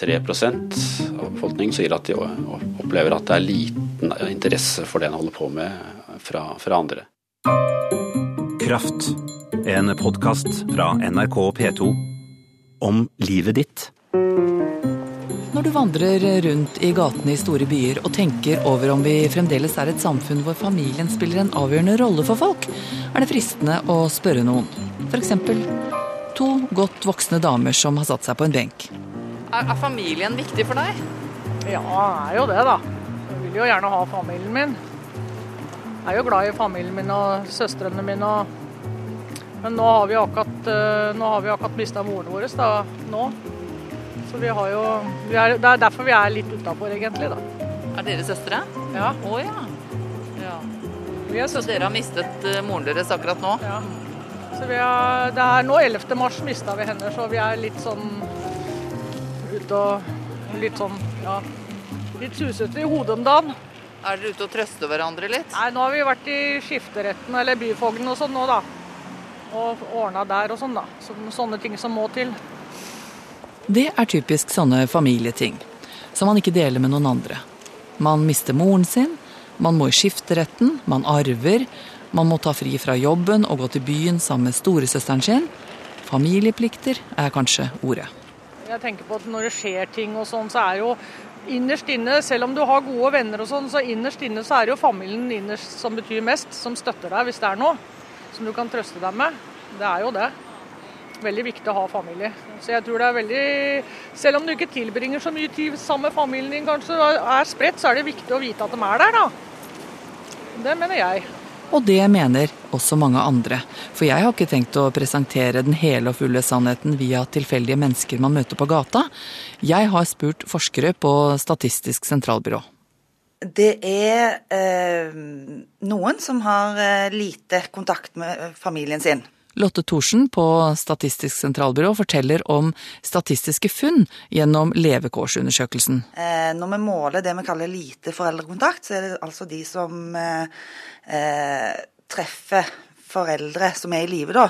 3% av befolkningen sier at de opplever at det er liten interesse for det en holder på med fra, fra andre. Kraft, en podkast fra NRK P2 om livet ditt. Når du vandrer rundt i gatene i store byer og tenker over om vi fremdeles er et samfunn hvor familien spiller en avgjørende rolle for folk, er det fristende å spørre noen. F.eks. to godt voksne damer som har satt seg på en benk. Er, er familien viktig for deg? Ja, er jo det, da. Jeg vil jo gjerne ha familien min. Jeg er jo glad i familien min og søstrene mine. Og... Men nå har vi akkurat, eh, nå har vi akkurat mista moren vår da, nå. Så vi har jo vi er, Det er derfor vi er litt utafor, egentlig. da. Er dere søstre? Ja. Å ja. ja. Vi er Så dere har mistet uh, moren deres akkurat nå? Ja. Så vi er, det er nå 11. mars mista vi henne, så vi er litt sånn ute og litt sånn ja, litt susete i hodet om dagen. Er dere ute og trøster hverandre litt? Nei, nå har vi vært i skifteretten eller byfogden og sånn nå, da. Og ordna der og sånn, da. Så, sånne ting som må til. Det er typisk sånne familieting, som man ikke deler med noen andre. Man mister moren sin, man må i skifteretten, man arver, man må ta fri fra jobben og gå til byen sammen med storesøsteren sin. Familieplikter er kanskje ordet. Jeg tenker på at Når det skjer ting og sånn, så er jo innerst inne, selv om du har gode venner og sånn, så innerst inne så er det jo familien innerst som betyr mest, som støtter deg hvis det er noe. Som du kan trøste deg med. Det er jo det. Veldig viktig å ha familie. Så jeg tror det er veldig Selv om du ikke tilbringer så mye tid sammen med familien din, kanskje er spredt, så er det viktig å vite at de er der, da. Det mener jeg. Og det mener også mange andre. For jeg har ikke tenkt å presentere den hele og fulle sannheten via tilfeldige mennesker man møter på gata. Jeg har spurt forskere på Statistisk sentralbyrå. Det er eh, noen som har eh, lite kontakt med familien sin. Lotte Thorsen på Statistisk sentralbyrå forteller om statistiske funn gjennom levekårsundersøkelsen. Eh, når vi måler det vi kaller lite foreldrekontakt, så er det altså de som eh, eh, treffer foreldre som er i live, da.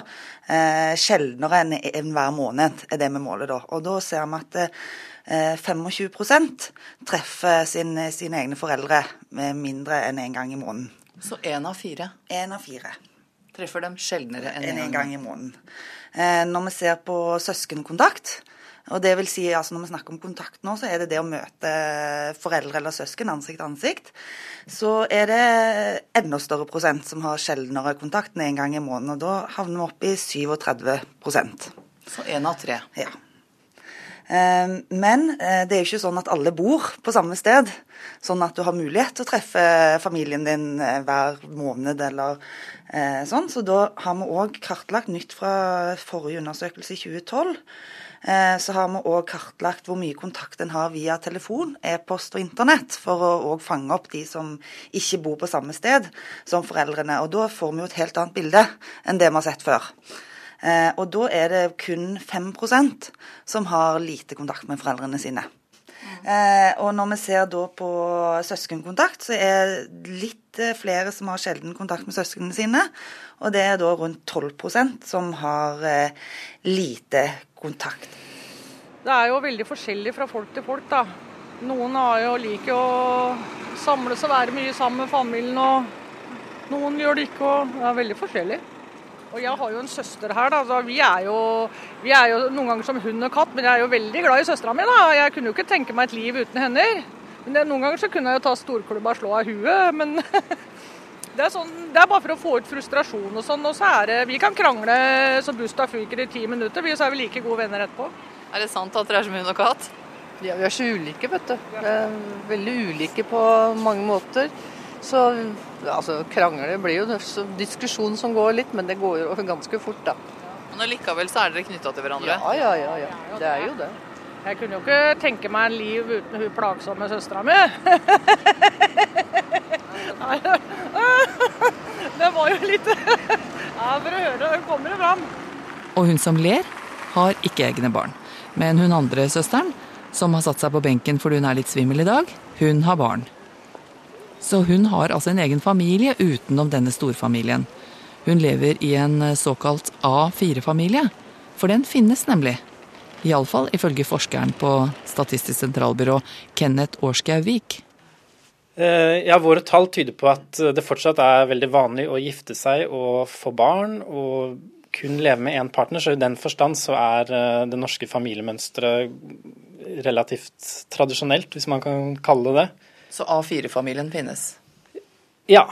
Eh, sjeldnere enn en hver måned, er det vi måler da. Og da ser vi at eh, 25% treffer sin, sine egne foreldre mindre enn én en gang i måneden. Så én av fire? Én av fire treffer dem sjeldnere enn en, en gang i måneden. Eh, når vi ser på søskenkontakt, og det vil si altså når vi snakker om kontakt nå, så er det det å møte foreldre eller søsken ansikt til ansikt, så er det enda større prosent som har sjeldnere kontakt enn en gang i måneden. Og da havner vi opp i 37% Så én av tre. Ja. Eh, men eh, det er jo ikke sånn at alle bor på samme sted, sånn at du har mulighet til å treffe familien din hver måned eller sånn. Så da har vi òg kartlagt nytt fra forrige undersøkelse i 2012. Så har vi òg kartlagt hvor mye kontakt en har via telefon, e-post og internett, for å òg fange opp de som ikke bor på samme sted som foreldrene. Og da får vi jo et helt annet bilde enn det vi har sett før. Eh, og da er det kun 5% som har lite kontakt med foreldrene sine. Eh, og når vi ser da på søskenkontakt, så er det litt eh, flere som har sjelden kontakt med søsknene sine. Og det er da rundt 12% som har lite kontakt. Det er jo veldig forskjellig fra folk til folk, da. Noen jo, liker å samles og være mye sammen med familien, og noen gjør det ikke. og Det er veldig forskjellig. Og jeg har jo en søster her, da. Så vi er, jo, vi er jo noen ganger som hund og katt, men jeg er jo veldig glad i søstera mi, da. Jeg kunne jo ikke tenke meg et liv uten henne. Men det, noen ganger så kunne jeg jo ta storklubba og slå av huet, men det, er sånn, det er bare for å få ut frustrasjon og sånn. Og så er det Vi kan krangle så busta fyker i ti minutter, så er vi like gode venner etterpå. Er det sant at dere er som hund og katt? Ja, vi er så ulike, vet du. veldig ulike på mange måter. Så altså, krangler blir jo diskusjon som går litt, men det går jo ganske fort, da. Men allikevel så er dere knytta til hverandre? Ja, ja, ja, ja. Det er jo det. Jeg kunne jo ikke tenke meg en liv uten hun plagsomme søstera mi. det var jo litt Ja, for å høre, hun kommer det fram. Og hun som ler, har ikke egne barn. Men hun andre søsteren, som har satt seg på benken fordi hun er litt svimmel i dag, hun har barn. Så hun har altså en egen familie utenom denne storfamilien. Hun lever i en såkalt A4-familie, for den finnes nemlig. Iallfall ifølge forskeren på Statistisk sentralbyrå, Kenneth Årskaug Vik. ja, Våre tall tyder på at det fortsatt er veldig vanlig å gifte seg og få barn, og kun leve med én partner. Så i den forstand så er eh, det norske familiemønsteret relativt tradisjonelt, hvis man kan kalle det det. Så A4-familien finnes? Ja.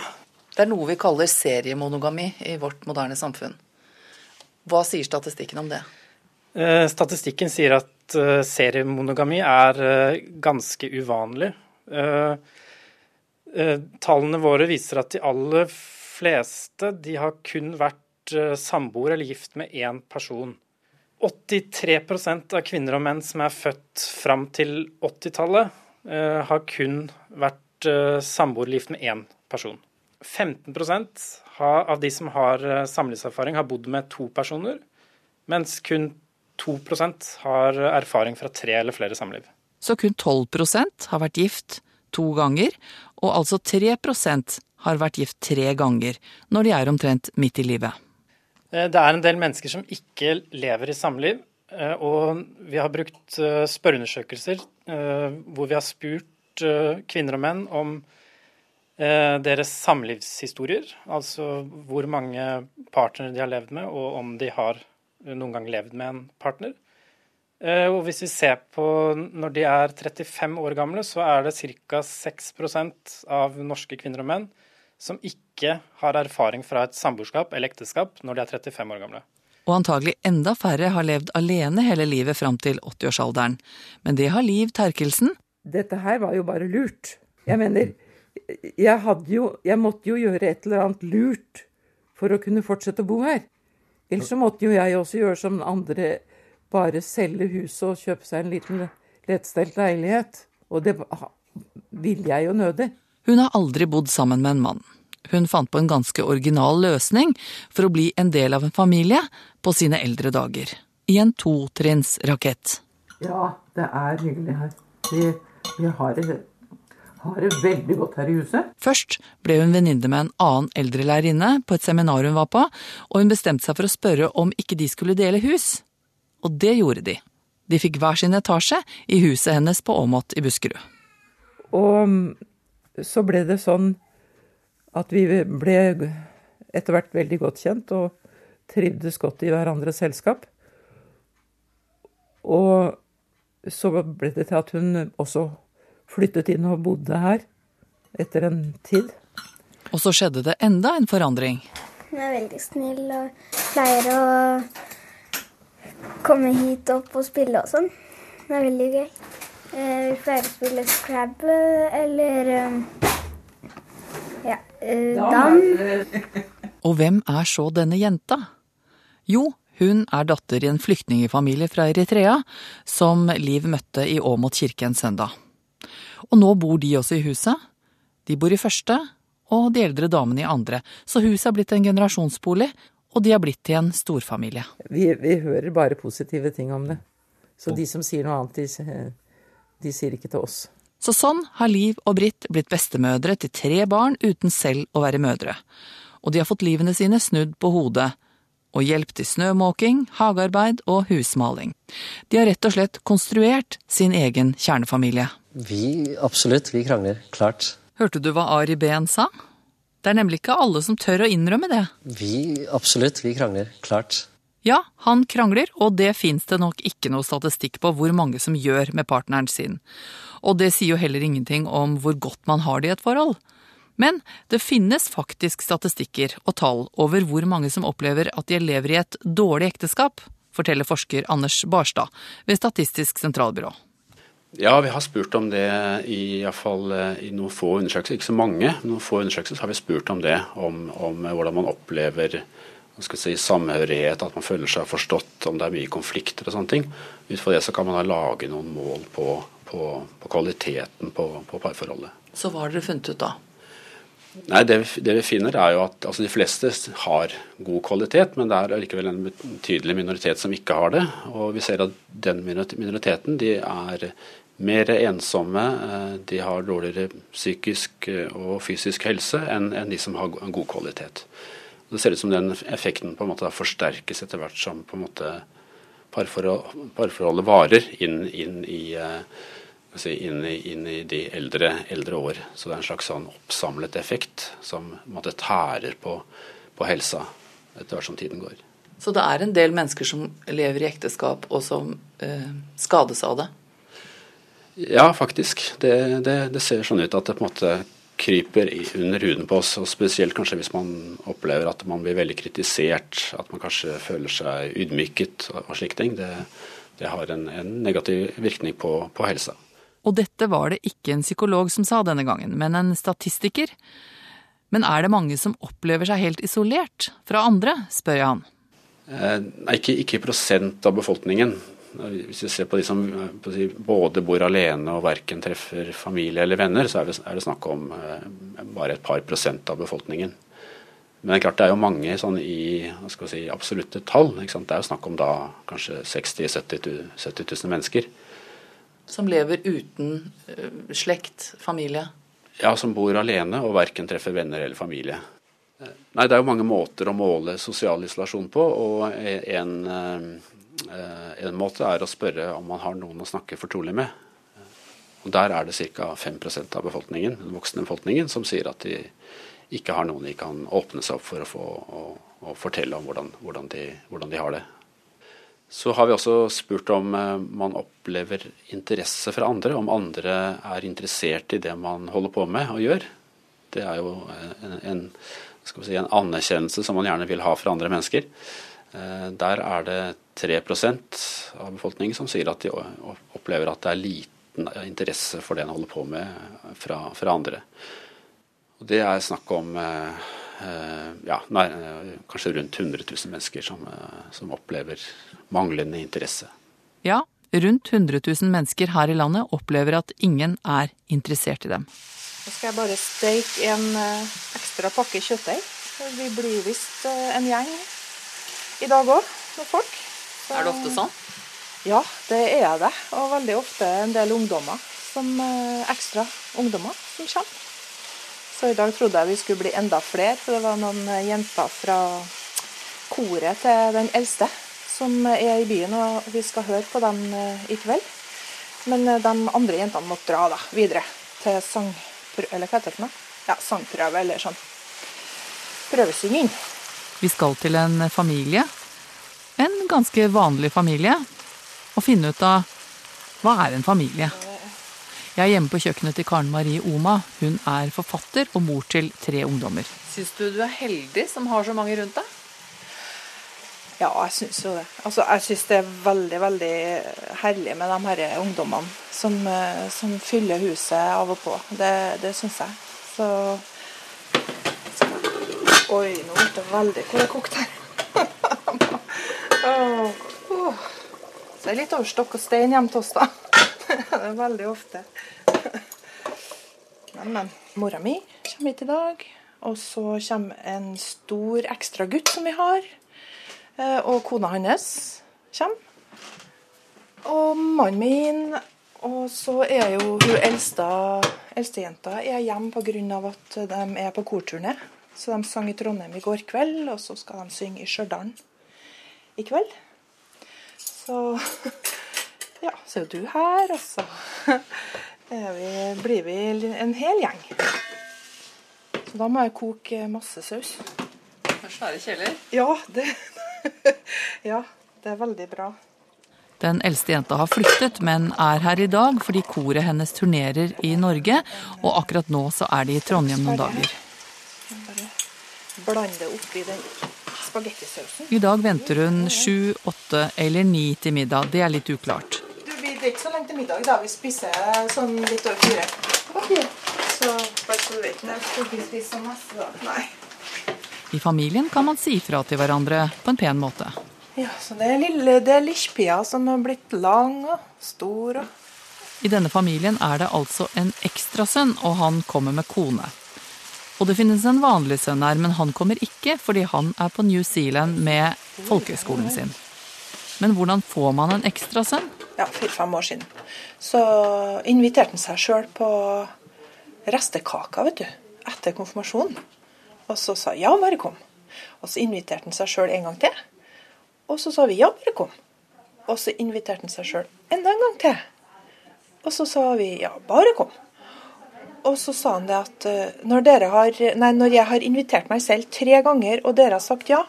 Det er noe vi kaller seriemonogami i vårt moderne samfunn. Hva sier statistikken om det? Eh, statistikken sier at eh, seriemonogami er eh, ganske uvanlig. Tallene våre viser at de aller fleste de har kun vært samboer eller gift med én person. 83% av kvinner og menn som er født fram til 80-tallet, har kun vært samboer eller med én person. 15% av de som har samlivserfaring, har bodd med to personer, mens kun 2% har erfaring fra tre eller flere samliv. Så kun 12% har vært gift to ganger, og altså 3% har vært gift tre ganger, når de er omtrent midt i livet. Eh, det er en del mennesker som ikke lever i samliv, eh, og vi har brukt eh, spørreundersøkelser hvor vi har spurt kvinner og menn om deres samlivshistorier, altså hvor mange partnere de har levd med, og om de har noen gang levd med en partner. Eh, og hvis vi ser på når de er 35 år gamle, så er det ca. 6% av norske kvinner og menn som ikke har erfaring fra et samboerskap eller ekteskap når de er 35 år gamle. Og antagelig enda færre har levd alene hele livet fram til 80-årsalderen. Men det har Liv Terkelsen. Dette her var jo bare lurt. Jeg mener, jeg, jo, jeg måtte jo gjøre et eller annet lurt for å kunne fortsette å bo her. Ellers så måtte jo jeg også gjøre som andre, bare selge huset og kjøpe seg en liten lettstelt leilighet. Og det ville jeg jo nødig. Hun har aldri bodd sammen med en mann. Hun fant på en ganske original løsning for å bli en del av en familie på sine eldre dager. I en totrinnsrakett. Ja, det er hyggelig her. Vi, vi har det har det veldig godt her i huset. Først ble hun venninne med en annen eldre lærerinne på et seminar hun var på, og hun bestemte seg for å spørre om ikke de skulle dele hus. Og det gjorde de. De fikk hver sin etasje i huset hennes på Åmot i Buskerud. Og mm, så ble det sånn at vi ble etter hvert veldig godt kjent og trivdes godt i hverandres selskap. Og så ble det til at hun også flyttet inn og bodde her etter en tid. Og så skjedde det enda en forandring. Hun er veldig snill og pleier å komme hit opp og spille og sånn. Det er veldig gøy. Eh, vi pleier å spille Scrabble eller eh, dam. Og hvem er så denne jenta? Jo, hun er datter i en flyktningfamilie fra Eritrea som Liv møtte i Åmot kirke en søndag. Og nå bor de også i huset. De bor i første, og de eldre damene i andre. Så huset er blitt en generasjonsbolig, og de har blitt til en storfamilie. Vi, vi hører bare positive ting om det. Så de som sier noe annet, de, de sier ikke til oss. Så sånn har Liv og Britt blitt bestemødre til tre barn uten selv å være mødre. Og de har fått livene sine snudd på hodet og hjelp til snømåking, hagearbeid og husmaling. De har rett og slett konstruert sin egen kjernefamilie. Vi absolutt, vi krangler. Klart. Hørte du hva Ari Behn sa? Det er nemlig ikke alle som tør å innrømme det. Vi absolutt, vi krangler. Klart. Ja, han krangler, og det fins det nok ikke noe statistikk på hvor mange som gjør med partneren sin. Og det sier jo heller ingenting om hvor godt man har det i et forhold. Men det finnes faktisk statistikker og tall over hvor mange som opplever at de lever i et dårlig ekteskap, forteller forsker Anders Barstad ved Statistisk sentralbyrå. Ja, vi har spurt om det i, fall, eh, i noen få undersøkelser. Ikke så mange, noen få undersøkelser har vi spurt om det. Om, om hvordan man opplever si, samhørighet, at man føler seg forstått, om det er mye konflikter og sånne ting. Ut fra det så kan man da lage noen mål på, på, på kvaliteten på, på, parforholdet. Så hva har dere funnet ut da? Nei, det, det, vi finner er jo at altså, De fleste har god kvalitet, men det er likevel en tydelig minoritet som ikke har det. Og vi ser at den minoriteten de er mer ensomme, eh, de har dårligere psykisk eh, og fysisk helse enn de som har god kvalitet. Det ser ut som den effekten på en måte forsterkes etter hvert som på en måte parforhold, parforholdet varer inn, inn, i, si, inn, i, inn, i, de eldre, eldre, år. Så det er en slags sånn oppsamlet effekt som måtte tærer på, på helsa etter hvert som tiden går. Så det er en del mennesker som lever i ekteskap og som eh, skades av det? Ja, faktisk. Det, det, det, ser sånn ut at det på en måte kryper under huden på oss. og Spesielt kanskje hvis man opplever at man blir veldig kritisert, at man kanskje føler seg ydmyket og, slike ting. Det, det har en, en, negativ virkning på, på helsa. Og dette var det ikke en psykolog som sa denne gangen, men en statistiker. Men er det mange som opplever seg helt isolert fra andre, spør jeg han. Eh, ikke, ikke prosent av befolkningen. Hvis vi ser på de som si, både bor alene og verken treffer familie eller venner, så er det, er det snakk om eh, bare et par prosent av befolkningen. Men det er klart det er jo mange sånn i si, absolutte tall. Det er jo snakk om da kanskje 60 000-70 000 mennesker. Som lever uten uh, slekt, familie? Ja, som bor alene og verken treffer venner eller familie. Nei, Det er jo mange måter å måle sosial isolasjon på. og en, eh, en måte er å spørre om man har noen å snakke fortrolig med. Og Der er det ca. 5% av befolkningen, den voksne befolkningen som sier at de ikke har noen de kan åpne seg opp for å få å, å fortelle om hvordan, hvordan, de, hvordan, de, har det. Så har vi også spurt om eh, man opplever interesse fra andre, om andre er interessert i det man holder på med og gjør. Det er jo en, en si, en anerkjennelse som man gjerne vil ha fra andre mennesker. Eh, der er det 3% av befolkningen som sier at de opplever at det er liten interesse for det en holder på med fra, fra andre. Og det er snakk om eh, eh, ja, nei, kanskje rundt 100 000 mennesker som, som opplever manglende interesse. Ja, rundt 100 000 mennesker her i landet opplever at ingen er interessert i dem. Nå skal jeg bare steke en eh, ekstra pakke kjøttdeig. Vi blir visst eh, en gjeng i dag òg, med folk. Så, er det ofte sånn? Ja, det er det. Og veldig ofte en del ungdommer. Som, eh, ekstra ungdommer som kommer. Så i dag trodde jeg vi skulle bli enda flere, for det var noen jenter fra koret til den eldste som er i byen, og vi skal høre på dem i kveld. Men de andre jentene måtte dra da, videre til sangprøve, eller hva heter det for noe? Ja, sangprøve eller sånn. Prøvesynging. Vi skal til en familie, en ganske vanlig familie, og finne ut av hva er en familie. Jeg er hjemme på kjøkkenet til Karen Marie Oma. Hun er forfatter og mor til tre ungdommer. Syns du du er heldig som har så mange rundt deg? Ja, jeg syns jo det. Altså, jeg syns det er veldig, veldig herlig med de her ungdommene som, eh, som fyller huset av og på. Det, det syns jeg. Så Oi, nå ble det veldig hvor det kokt her. Så det er litt over stokk og stein hjemme til oss, da. det er veldig ofte. Men, Mora mi kommer hit i dag. Og så kommer en stor ekstra gutt som vi har. Eh, og kona hans kommer. Og mannen min. Og så er jo hun eldste, eldstejenta hjemme pga. at de er på korturné. Så de sang i Trondheim i går kveld, og så skal de synge i Stjørdal i kveld. Så ja, så er jo du her, og så vi, blir vi en hel gjeng. Så da må jeg koke masse saus. Svære kjeler? Ja, det, ja, det er veldig bra. Den eldste jenta har flyttet, men er her i dag fordi koret hennes turnerer i Norge, og akkurat nå så er de i Trondheim noen dager. Blande oppi den spagettisausen. I dag venter hun sju, åtte eller ni til middag. Det er litt uklart. Du, Det er ikke så lenge til middag. da. Vi spiser sånn litt over fire. Okay. Så bare så du vet det. Skal ikke spise så masse da. Nei. I familien kan man si fra til hverandre på en pen måte. Ja, så Det er lille, det er Lichpia som har blitt lang og stor. Og... I denne familien er det altså en ekstrasønn, og han kommer med kone. Og det finnes en vanlig sønn her, men han kommer ikke fordi han er på New Zealand med folkehøgskolen sin. Men hvordan får man en ekstra sønn? Ja, fire-fem år siden. Så inviterte han seg sjøl på restekaka, vet du. Etter konfirmasjonen. Og så sa ja, bare kom. Og så inviterte han seg sjøl en gang til. Og så sa vi ja, bare kom. Og så inviterte han seg sjøl enda en gang til. Og så sa vi ja, bare kom. Og så sa han det at eh, når, har, nei, når jeg har invitert meg selv tre ganger, og dere har sagt ja,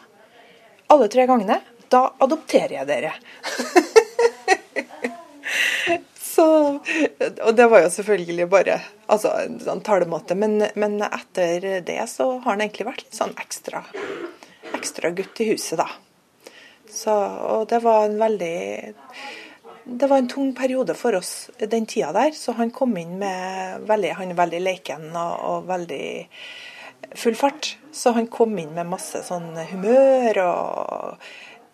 alle tre gangene, da adopterer jeg dere. så, og det var jo selvfølgelig bare altså, en sånn talemåte. Men, men etter det så har han egentlig vært litt sånn ekstra, ekstra gutt i huset, da. Så, og det var en veldig det var en tung periode for oss den tida der, så han kom inn med veldig, han er veldig leken og, og veldig full fart. Så han kom inn med masse sånn humør og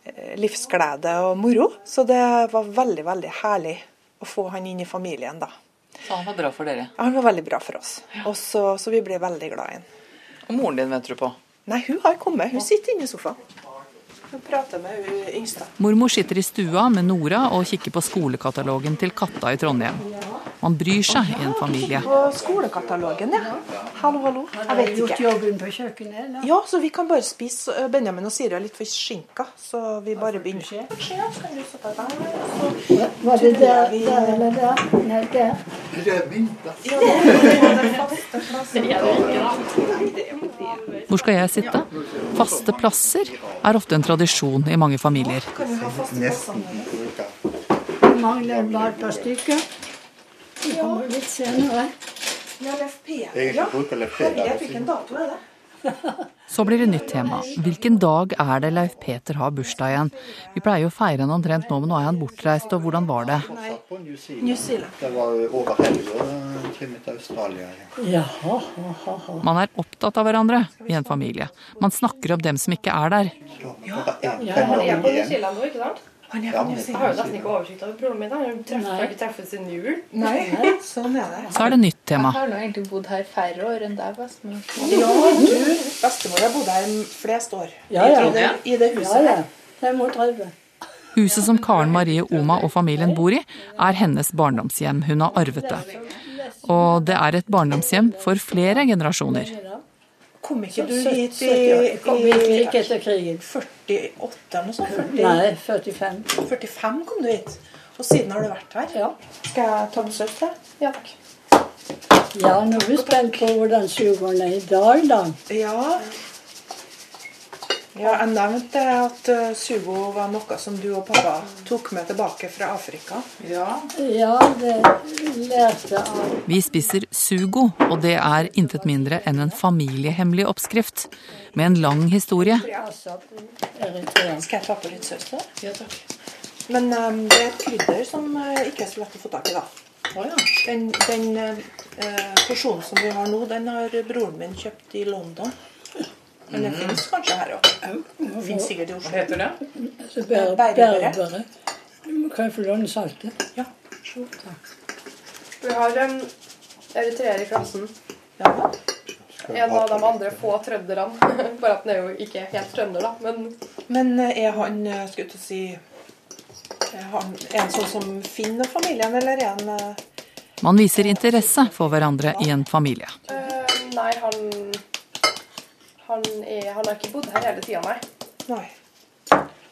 eh, livsglede og moro. Så det var veldig, veldig herlig å få han inn i familien da. Så han var bra for dere? Han var veldig bra for oss. Og så, så vi ble veldig glad i han. Og moren din venter du på? Nei, hun har kommet. Hun sitter inne i sofaen. Mormor sitter i stua med Nora og kikker på skolekatalogen til katta i Trondheim. Man bryr seg i en familie. På skolekatalogen, ja. Hallo, hallo. Jeg vet ikke. Gjort jobben på kjøkkenet, eller? Ja, så vi kan bare spise øh, Benjamin og Siri er litt forsinka, så vi bare begynner. Var det der, der eller der? Nei, der. Det er faste. Hvor skal jeg sitte? Faste plasser er ofte en tradisjon i mange familier. Kan vi ha faste plasser? Mangler en et par stykker. Det kommer litt senere. Ja, Leif Peter, Jeg Leif Peter. Dato er det? Så blir det nytt tema. Hvilken dag er det Leif Peter har bursdag igjen? Vi pleier å feire han omtrent nå, men nå er han bortreist, og hvordan var det? New Zealand. Det var over helga. Kom til Australia. ja. Jaha, ha, ha, ha. Man er opptatt av hverandre i en familie. Man snakker om dem som ikke er der. Ja, han er på New. Zealand nå, ikke sant? Han er Ja, han Jeg har jo nesten ikke oversikt over broren min. Han har jo treff- Nei. har ikke treffet siden jul. Nei, sånn er det. Så er det nytt tema. Jeg har nå egentlig bodd her færre år enn deg, bestemor. Ja, du, bestemor har bodd her flest år. Ja, ja. I det, I det huset Ja, ja. her. 35. Huset som Karen Marie Oma og familien bor i, er hennes barndomshjem. Hun har arvet det. Og det er et barndomshjem for flere generasjoner. Kom ikke du hit i, Kom hit i like etter krigen. 48 eller noe sånt? 40, Nei, 45. 45 kom du hit. Og siden har du vært her. Ja. Skal jeg ta besøk til deg? Ja takk. Ja, nå er vi spent på hvordan sugerne er i dag, da. Ja. Ja, jeg nevnte at uh, Sugo var noe som du og pappa tok med tilbake fra Afrika. Ja. Ja, det lærte av Vi spiser sugo, og det er intet mindre enn en familiehemmelig oppskrift med en lang historie. Skal jeg ta på litt saus til? Ja, takk. Men um, det er et krydder som uh, ikke er så lett å få tak i, da. Den, den uh, porsjonen som vi har nå, den har broren min kjøpt i London. Men det finnes kanskje her òg. Fins sikkert i Oslo. Hva heter det? Ber- Berbere. Kan jeg få låne saltet? Ja. Takk. Vi har um, eritreer i klassen. Ja. En av de andre få trønderne. Bare at han er jo ikke helt trønder, da. Men Men uh, er han uh, skulle jeg til å si er han er han sånn som finner familien, eller er han uh, Man viser interesse for hverandre i en familie. Uh, nei, han han, er, han har ikke bodd her hele tida, nei. Nei.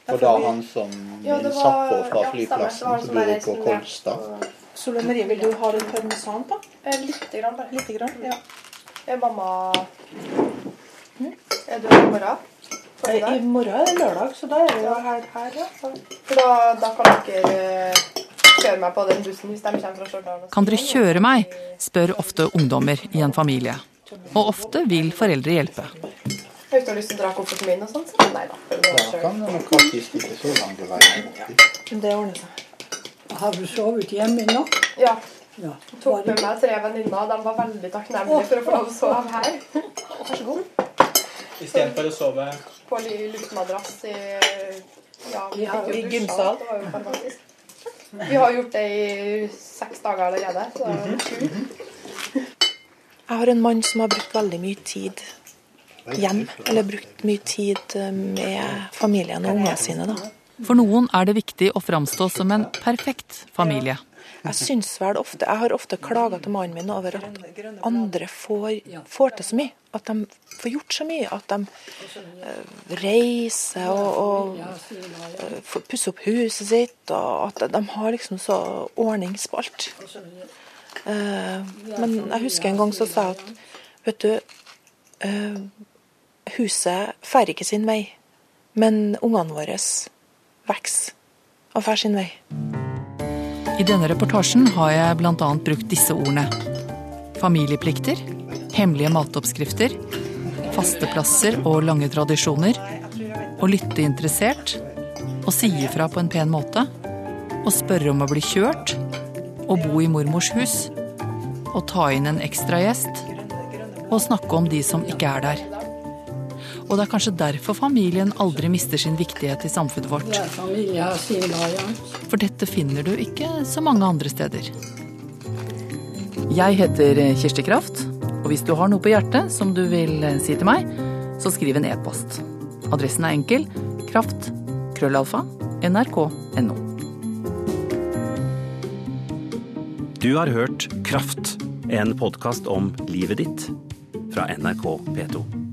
Og da han som Ja, var, satt på fra ja, stemmer. Det var flyplassen, som bor på Kolstad. Solveig Marie, vil du ha litt parmesan på? Eh, Lite grann, bare. Lite grann? Ja. Er mamma Er du i morgen? Eh, I morgen er det lørdag, så da er det jo her, her ja. For da, da kan dere eh, kjøre meg på den bussen hvis de kommer fra Stjørdal. Kan dere kjøre meg? spør ofte ungdommer i en familie. Og ofte vil foreldre hjelpe. Hvis du har lyst til å dra kofferten min og sånn, så nei da. Da kan det nok faktisk ikke så langt vei. Men det ordner seg. Har du sovet hjemme nå? Ja. Ja. Tok med meg tre venninner. De var veldig takknemlige for å få lov å sove her. Vær så god. Istedenfor å sove På luftmadrass i ja, vi Ja, i gymsal. Det var jo fantastisk. Vi har gjort det i seks dager allerede. Så det er var. Jeg har en mann som har brukt veldig mye tid hjem, eller brukt mye tid eh, med familien og ungene sine. da. For noen er det viktig å framstå som en perfekt familie. Jeg syns vel ofte Jeg har ofte klaga til mannen min over at andre får, får til så mye. At de får gjort så mye. At de uh, reiser og, og uh, pusser opp huset sitt. Og at de har liksom så ordnings på alt. Men jeg husker en gang så sa jeg at vet du, huset får ikke sin vei, men ungene våre vokser og får sin vei. I denne reportasjen har jeg bl.a. brukt disse ordene. Familieplikter, hemmelige matoppskrifter, faste plasser og lange tradisjoner. Å lytte interessert, å si ifra på en pen måte. Å spørre om å bli kjørt. Å bo i mormors hus. Å ta inn en ekstra gjest. Og snakke om de som ikke er der. Og det er kanskje derfor familien aldri mister sin viktighet i samfunnet vårt. For dette finner du ikke så mange andre steder. Jeg heter Kirsti Kraft, og hvis du har noe på hjertet som du vil si til meg, så skriv en e-post. Adressen er enkel kraft krøllalfa nrk.no. Du har hørt Kraft, en podkast om livet ditt fra NRK P2.